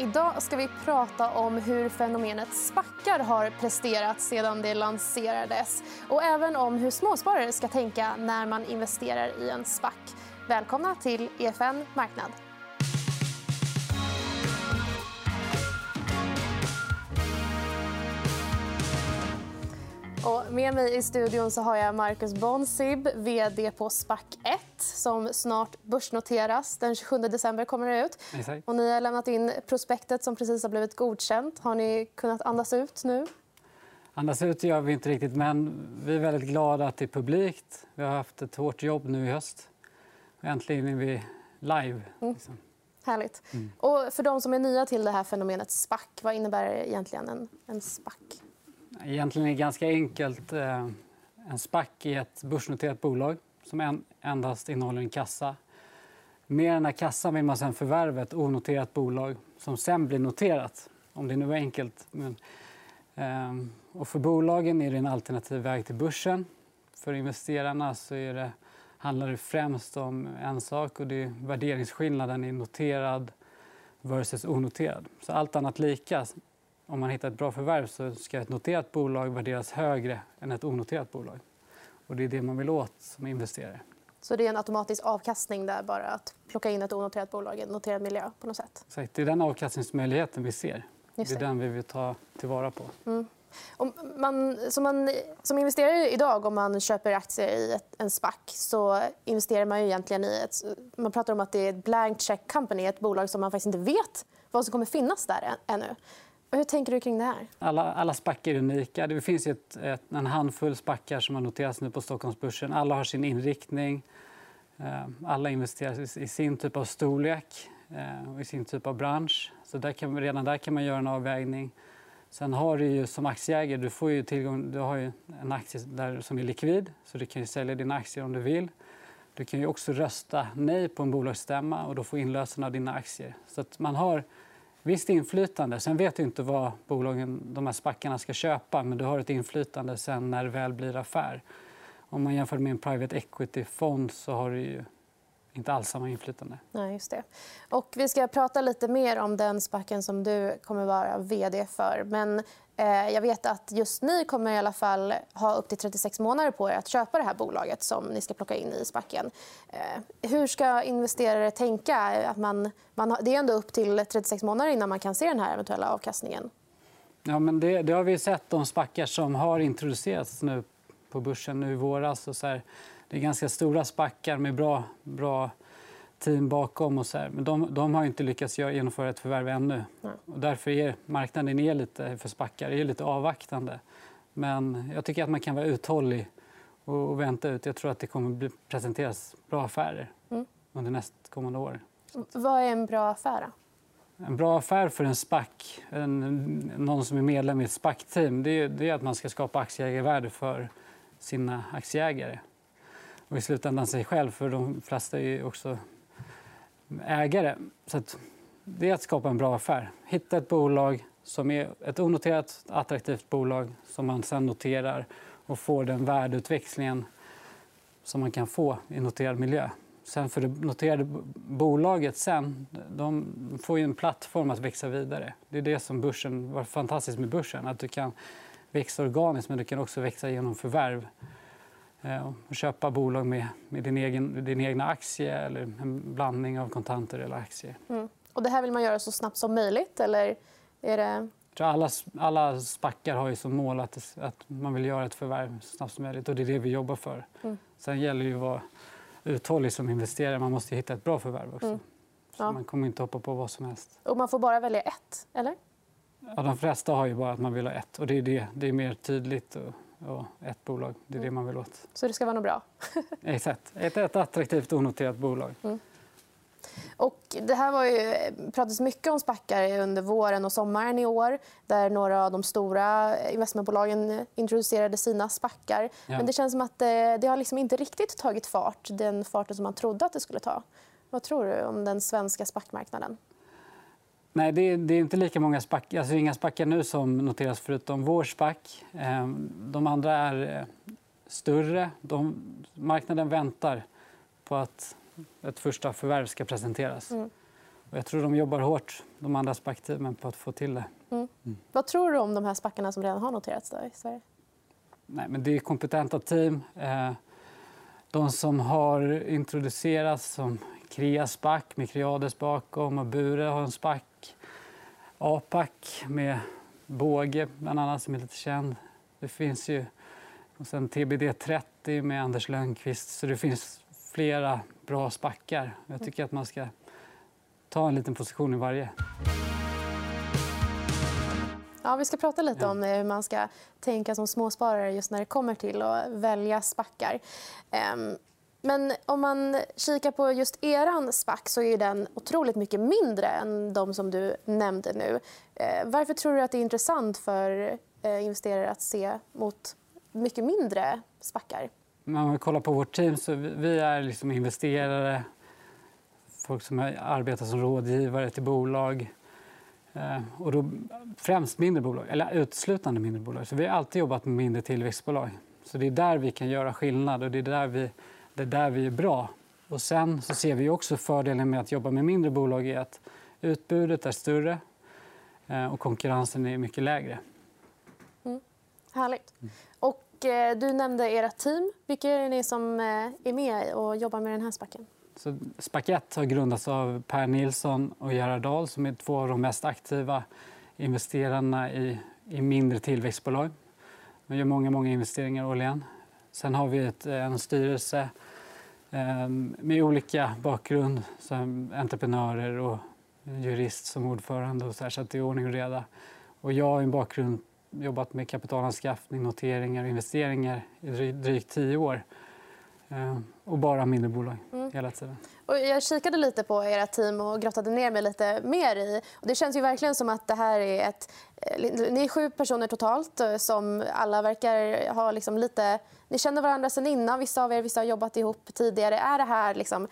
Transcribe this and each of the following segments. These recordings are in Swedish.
Idag ska vi prata om hur fenomenet spackar har presterat sedan det lanserades och även om hur småsparare ska tänka när man investerar i en SPAC. Välkomna till EFN Marknad. Och med mig i studion så har jag Marcus Bonsib, vd på SPAC 1 som snart börsnoteras. Den 27 december kommer det ut. Och ni har lämnat in prospektet som precis har blivit godkänt. Har ni kunnat andas ut nu? Andas ut gör vi inte riktigt, men vi är väldigt glada att det är publikt. Vi har haft ett hårt jobb nu i höst. Äntligen är vi live. Mm. Liksom. Härligt. Mm. Och för de som är nya till det här fenomenet SPAC, vad innebär egentligen en, en SPAC? Egentligen är det ganska enkelt. Eh, en SPAC är ett börsnoterat bolag som endast innehåller en kassa. Med den här kassan vill man sen förvärva ett onoterat bolag som sen blir noterat, om det nu är enkelt. Men, eh, och för bolagen är det en alternativ väg till börsen. För investerarna så är det, handlar det främst om en sak och det är värderingsskillnaden i noterad versus onoterad. Så allt annat lika om man hittar ett bra förvärv så ska ett noterat bolag värderas högre än ett onoterat bolag. Och det är det man vill åt som investerare. Så det är en automatisk avkastning där bara att plocka in ett onoterat bolag i en noterad miljö på något sätt? Exakt. Det är den avkastningsmöjligheten vi ser. Det. det är den vi vill ta tillvara på. Mm. Om man, som, man, som investerare idag, om man köper aktier i ett, en SPAC så investerar man ju egentligen i ett... Man pratar om att det är ett blank check company, ett bolag som man faktiskt inte vet vad som kommer finnas där ännu. Hur tänker du kring det här? Alla, alla spackar är unika. Det finns ett, ett, en handfull spackar som har noterats nu på Stockholmsbörsen. Alla har sin inriktning. Eh, alla investerar i sin typ av storlek eh, och i sin typ av bransch. Så där kan, redan där kan man göra en avvägning. Sen har du ju, som aktieägare du får ju tillgång, du har ju en aktie där som är likvid. så Du kan sälja dina aktier om du vill. Du kan ju också rösta nej på en bolagsstämma och då få inlösen av dina aktier. Så man har visst inflytande. Sen vet du inte vad bolagen, de här spackarna ska köpa men du har ett inflytande sen när det väl blir affär. Om man jämför med en private equity-fond så har du ju inte alls samma inflytande. Nej, just det. Och vi ska prata lite mer om den spacken som du kommer vara vd för. Men eh, jag vet att just ni kommer i alla fall ha upp till 36 månader på er att köpa det här bolaget som ni ska plocka in i spacken. Eh, hur ska investerare tänka? Att man, man, det är ändå upp till 36 månader innan man kan se den här eventuella avkastningen. Ja, men det, det har vi sett, de spackar som har introducerats nu på börsen nu i våras. Och så här, det är ganska stora spackar med bra, bra team bakom. Och så här. Men de, de har inte lyckats genomföra ett förvärv ännu. Och därför är marknaden är lite för spackar är lite avvaktande. Men jag tycker att man kan vara uthållig och vänta ut. Jag tror att det kommer att presenteras bra affärer mm. under nästkommande år. Vad är en bra affär? En bra affär för en SPAC, en, någon som är medlem i ett SPAC-team det är, det är att man ska skapa aktieägarvärde för sina aktieägare och i slutändan sig själv, för de flesta är ju också ägare. Så det är att skapa en bra affär. Hitta ett bolag som är ett onoterat, attraktivt bolag som man sen noterar och får den värdeutväxlingen som man kan få i noterad miljö. Sen för det noterade bolaget sen, de får en plattform att växa vidare. Det är det som börsen var fantastiskt med börsen. Att du kan växa organiskt, men du kan också växa genom förvärv. Eh, och köpa bolag med, med din, egen, din egna aktie eller en blandning av kontanter eller aktier. Mm. Och det här vill man göra så snabbt som möjligt? Eller är det... alla, alla spackar har ju som mål att, att man vill göra ett förvärv så snabbt som möjligt. Och det är det vi jobbar för. Mm. Sen gäller det att vara uthållig som investerare. Man måste hitta ett bra förvärv också. Mm. Ja. man kommer inte hoppa på vad som helst. Och man får bara välja ett? eller? Ja, de flesta har ju bara att man vill ha ett. Och det, är det. det är mer tydligt. Och och ett bolag. Det är det man vill åt. Så det ska vara något bra? Exakt. Ett, ett attraktivt onoterat bolag. Mm. Och det här var ju, pratades mycket om spackar under våren och sommaren i år där några av de stora investmentbolagen introducerade sina spackar. Ja. Men det känns som att det, det har liksom inte riktigt tagit fart, den farten som man trodde att det skulle ta. Vad tror du om den svenska spackmarknaden? Nej, det är, det är, inte lika många spack, alltså inga spackar nu som noteras förutom vår spack. Ehm, de andra är eh, större. De, marknaden väntar på att ett första förvärv ska presenteras. Mm. Och jag tror de jobbar hårt, de andra SPAC-teamen, på att få till det. Mm. Mm. Vad tror du om de här SPACarna som redan har noterats i Sverige? Nej, men det är kompetenta team. Eh, de som har introducerats som Crea SPAC med Creades bakom och Bure har en SPAC. APAC med Båge, bland annat, som är lite känd. Det finns ju och sen TBD30 med Anders Lönnqvist. Så det finns flera bra SPACar. Jag tycker att man ska ta en liten position i varje. Ja, vi ska prata lite om hur man ska tänka som småsparare just när det kommer till att välja SPACar. Men om man kikar på just er SPAC så är den otroligt mycket mindre än de som du nämnde nu. Eh, varför tror du att det är intressant för eh, investerare att se mot mycket mindre SPACar? Om man kollar på vårt team så vi är liksom investerare, folk som arbetar som rådgivare till bolag. Eh, och då främst mindre bolag, eller uteslutande mindre bolag. Så vi har alltid jobbat med mindre tillväxtbolag. Så det är där vi kan göra skillnad och det är där vi det är där vi är bra. Och sen så ser vi också fördelen med att jobba med mindre bolag är att utbudet är större eh, och konkurrensen är mycket lägre. Mm. Härligt. Och, eh, du nämnde era team. Vilka är ni som eh, är med och jobbar med den här spacken? Så Spaket har grundats av Per Nilsson och Gerhard Dahl som är två av de mest aktiva investerarna i, i mindre tillväxtbolag. De gör många, många investeringar årligen. Sen har vi ett, eh, en styrelse eh, med olika bakgrund, som entreprenörer och jurist som ordförande. Och så, här, så att det är ordning och reda. Och jag har en bakgrund jobbat med kapitalanskaffning, noteringar och investeringar i drygt tio år. Eh, och bara mindre bolag mm hela tiden. Och jag kikade lite på era team och grottade ner mig lite mer i. Och det känns ju verkligen som att det här är ett... Eh, ni är sju personer totalt eh, som alla verkar ha liksom lite... Ni känner varandra sen innan. Vissa av er vissa har jobbat ihop tidigare. Är det här liksom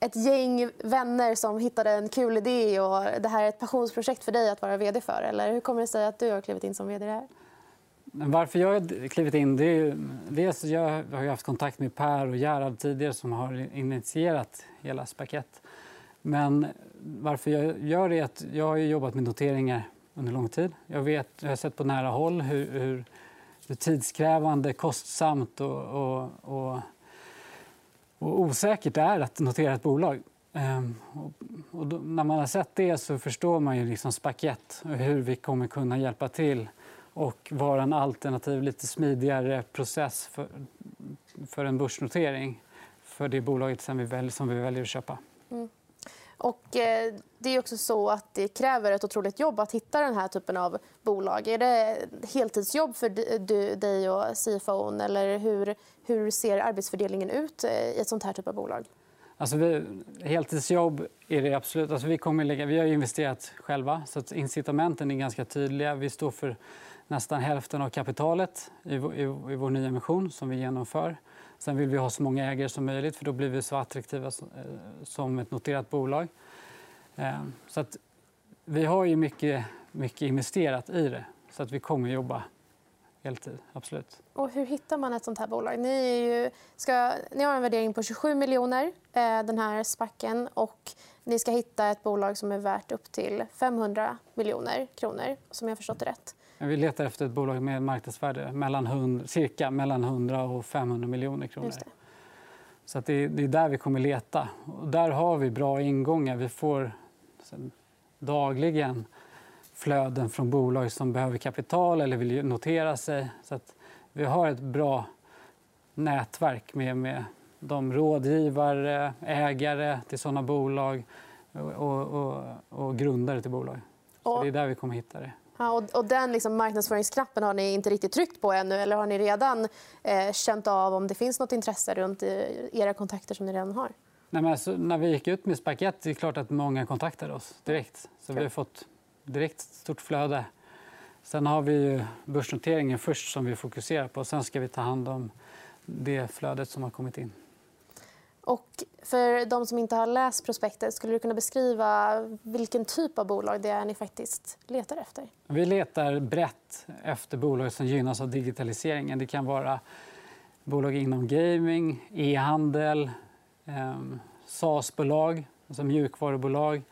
ett gäng vänner som hittade en kul idé och det här är ett passionsprojekt för dig att vara vd för? Eller hur kommer det sig att du har klivit in som vd där? Varför jag har klivit in... Det är, dels jag har haft kontakt med Per och Gerhard tidigare som har initierat hela Spaket. Men varför jag gör det är att jag har jobbat med noteringar under lång tid. Jag, vet, jag har sett på nära håll hur, hur, hur tidskrävande, kostsamt och, och, och, och, osäkert det är att notera ett bolag. Ehm, och, då, när man har sett det så förstår man ju liksom Spaket och hur vi kommer kunna hjälpa till och vara en alternativ, lite smidigare process för, för en börsnotering för det bolaget som vi väljer, som vi väljer att köpa. Mm. Och, eh, det är också så att det kräver ett otroligt jobb att hitta den här typen av bolag. Är det heltidsjobb för du, dig och CFO? Eller hur, hur ser arbetsfördelningen ut eh, i ett sånt här typ av bolag? Alltså vi, heltidsjobb är det absolut. Alltså vi, kommer lägga, vi har investerat själva, så att incitamenten är ganska tydliga. Vi står för nästan hälften av kapitalet i, i, i vår nya mission som vi genomför. Sen vill vi ha så många ägare som möjligt för då blir vi så attraktiva eh, som ett noterat bolag. Ehm, så att vi har ju mycket, mycket investerat i det, så att vi kommer jobba heltid. Absolut. Och hur hittar man ett sånt här bolag? Ni, ju, ska, ni har en värdering på 27 miljoner, eh, den här spacken. Och ni ska hitta ett bolag som är värt upp till 500 miljoner kronor, som jag förstått det rätt. Vi letar efter ett bolag med marknadsvärde mellan 100, cirka mellan 100 och 500 miljoner kronor. Det. Så att det, är, det är där vi kommer leta. Och där har vi bra ingångar. Vi får dagligen flöden från bolag som behöver kapital eller vill notera sig. Så att vi har ett bra nätverk med, med de rådgivare, ägare till såna bolag och, och, och grundare till bolag. Så det är där vi kommer hitta det. Ja, och, och den liksom marknadsföringsknappen har ni inte riktigt tryckt på ännu? Eller har ni redan eh, känt av om det finns nåt intresse runt era kontakter som ni redan har? Nej, men alltså, när vi gick ut med Spaket det är klart att många kontaktade oss direkt. Så vi har fått direkt stort flöde. Sen har vi börsnoteringen först som vi fokuserar på. Sen ska vi ta hand om det flödet som har kommit in. Och för de som inte har läst prospektet, skulle du kunna beskriva vilken typ av bolag det är ni faktiskt letar efter? Vi letar brett efter bolag som gynnas av digitaliseringen. Det kan vara bolag inom gaming, e-handel, eh, SaaS-bolag, alltså mjukvarubolag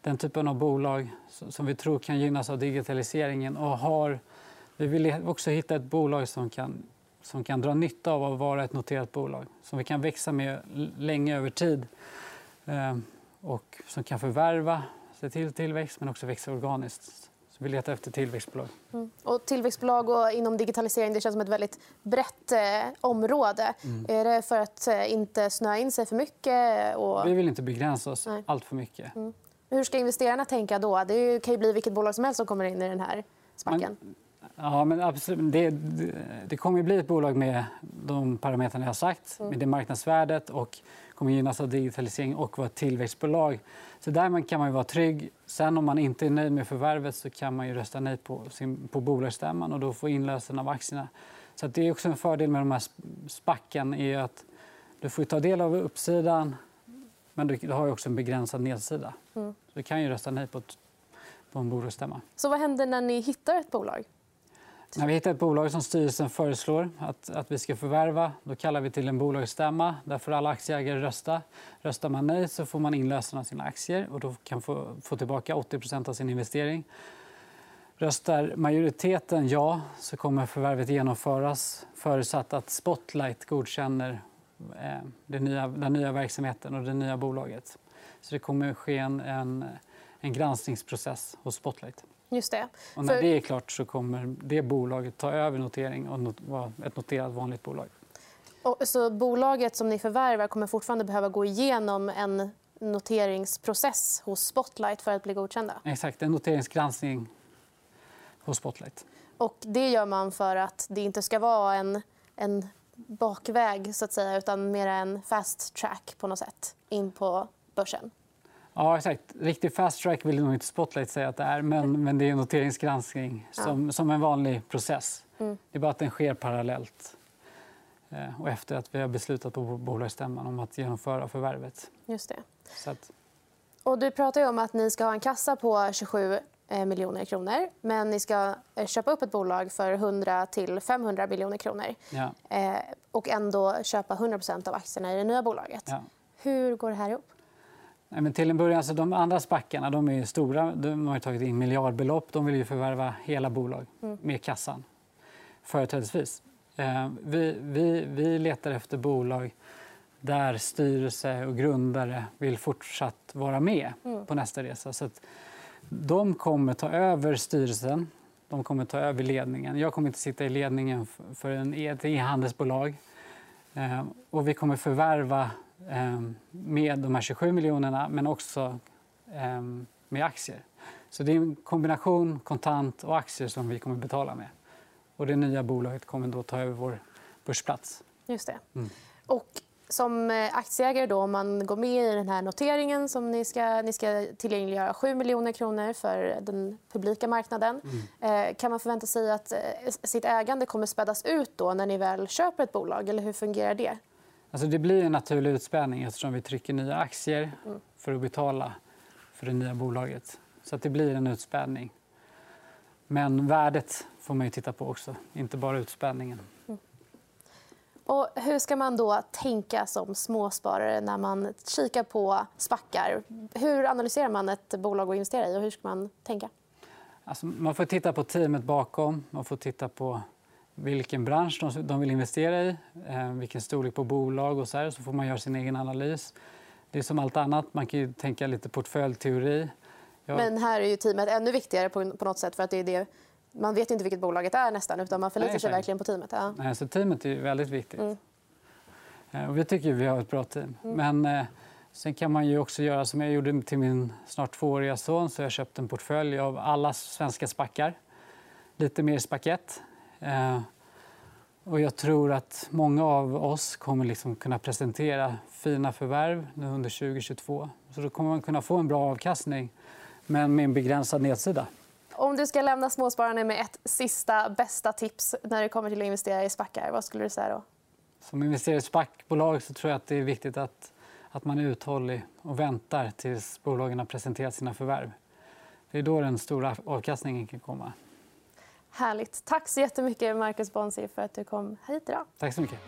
den typen av bolag som vi tror kan gynnas av digitaliseringen. Och har, vi vill också hitta ett bolag som kan, som kan dra nytta av att vara ett noterat bolag. Som vi kan växa med länge över tid. Eh, och som kan förvärva, se till tillväxt men också växa organiskt. Så vi letar efter tillväxtbolag. Mm. Och tillväxtbolag och inom digitalisering det känns som ett väldigt brett eh, område. Mm. Är det för att eh, inte snöa in sig för mycket? Och... Vi vill inte begränsa oss Nej. allt för mycket. Mm. Hur ska investerarna tänka då? Det kan ju bli vilket bolag som helst som kommer in i den här spacken. Men, ja, men absolut. Det, det, det kommer att bli ett bolag med de parametrarna jag har sagt, mm. med det marknadsvärdet och kommer gynnas av digitalisering och vara ett tillväxtbolag. Så där kan man vara trygg. Sen om man inte är nöjd med förvärvet så kan man ju rösta nej på, sin, på bolagsstämman och då få inlösen av aktierna. Så det är också en fördel med de här spacken är att du får ta del av uppsidan men du har också en begränsad nedsida. Mm. Så du kan ju rösta nej på, ett, på en bolagsstämma. Så vad händer när ni hittar ett bolag? När vi hittar ett bolag som styrelsen föreslår att, att vi ska förvärva då kallar vi till en bolagsstämma. Där får alla aktieägare rösta. Röstar man nej så får man inlösen av sina aktier och då kan få, få tillbaka 80% av sin investering. Röstar majoriteten ja så kommer förvärvet genomföras förutsatt att Spotlight godkänner den, nya, den nya verksamheten och det nya bolaget. Så det kommer ske en, en, en granskningsprocess hos Spotlight. Just det. Och när För... det är klart så kommer det bolaget ta över notering och vara ett noterat vanligt bolag. Och, så bolaget som ni förvärvar kommer fortfarande behöva gå igenom en noteringsprocess hos Spotlight för att bli godkända? Exakt, en noteringsgranskning hos Spotlight. Och det gör man för att det inte ska vara en, en bakväg så att säga, utan mer en fast track på något sätt in på börsen? Ja, exakt. Riktig fast track vill nog inte Spotlight säga att det är. Men, men det är en noteringsgranskning som, ja. som en vanlig process. Mm. Det är bara att den sker parallellt. Eh, och efter att vi har beslutat på bolagsstämman om att genomföra förvärvet. Just det. Att... och du pratar om att ni ska ha en kassa på 27 eh, miljoner kronor. Men ni ska eh, köpa upp ett bolag för 100 till 500 miljoner kronor. Ja. och ändå köpa 100% av aktierna i det nya bolaget. Ja. Hur går det här ihop? Nej, men till en början, alltså, de andra spackarna de är stora. De har tagit in miljardbelopp. De vill ju förvärva hela bolag mm. med kassan, företrädesvis. Eh, vi, vi, vi letar efter bolag där styrelse och grundare vill fortsatt vara med mm. på nästa resa. Så de kommer ta över styrelsen, de kommer ta över ledningen. Jag kommer inte sitta i ledningen för en, ett e-handelsbolag. Eh, och vi kommer förvärva Ehm, med de här 27 miljonerna men också ehm, med aktier. Så det är en kombination kontant och aktier som vi kommer betala med. Och det nya bolaget kommer då ta över vår börsplats. Just det. Mm. Och som eh, aktieägare, då, om man går med i den här noteringen som ni ska, ni ska tillgängliggöra 7 miljoner kronor för den publika marknaden. Mm. Eh, kan man förvänta sig att eh, sitt ägande kommer spädas ut då när ni väl köper ett bolag? Eller hur fungerar det? Alltså det blir en naturlig utspädning eftersom vi trycker nya aktier mm. för att betala för det nya bolaget. Så att det blir en utspädning. Men värdet får man ju titta på också, inte bara utspädningen. Och hur ska man då tänka som småsparare när man kikar på spackar? Hur analyserar man ett bolag att investera i och hur ska man tänka? Alltså man får titta på teamet bakom. Man får titta på vilken bransch de vill investera i, eh, vilken storlek på bolag och så, här, så får man göra sin egen analys. Det är som allt annat. Man kan tänka lite portföljteori. Jag... Men här är ju teamet ännu viktigare på, på något sätt för att det är det man vet inte vilket bolaget är nästan utan man förlitar sig verkligen på teamet. Ja. Nej, så teamet är väldigt viktigt. Mm. Eh, och vi tycker vi har ett bra team. Mm. Men eh, sen kan man ju också göra som jag gjorde till min snart tvååriga son. Så jag köpt en portfölj av alla svenska spackar. Lite mer spackett. Eh, och jag tror att många av oss kommer liksom kunna presentera fina förvärv under 2022. Så då kommer man kunna få en bra avkastning, men med en begränsad nedsida. Om du ska lämna småspararna med ett sista bästa tips när det kommer till att investera i spackar, vad skulle du säga då? Som investerare i spackbolag så tror jag att det är viktigt att, att man är uthållig och väntar tills bolagen har presenterat sina förvärv. Det är då den stora avkastningen kan komma. Härligt. Tack så jättemycket, Marcus Bonsi, för att du kom hit idag. Tack så mycket.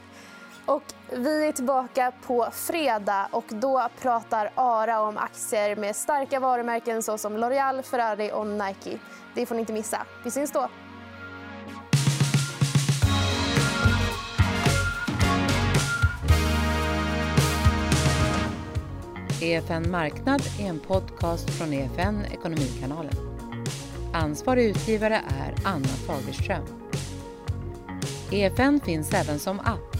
Och vi är tillbaka på fredag och då pratar Ara om aktier med starka varumärken såsom L'Oreal, Ferrari och Nike. Det får ni inte missa. Vi syns då. EFN Marknad är en podcast från EFN Ekonomikanalen. Ansvarig utgivare är Anna Fagerström. EFN finns även som app.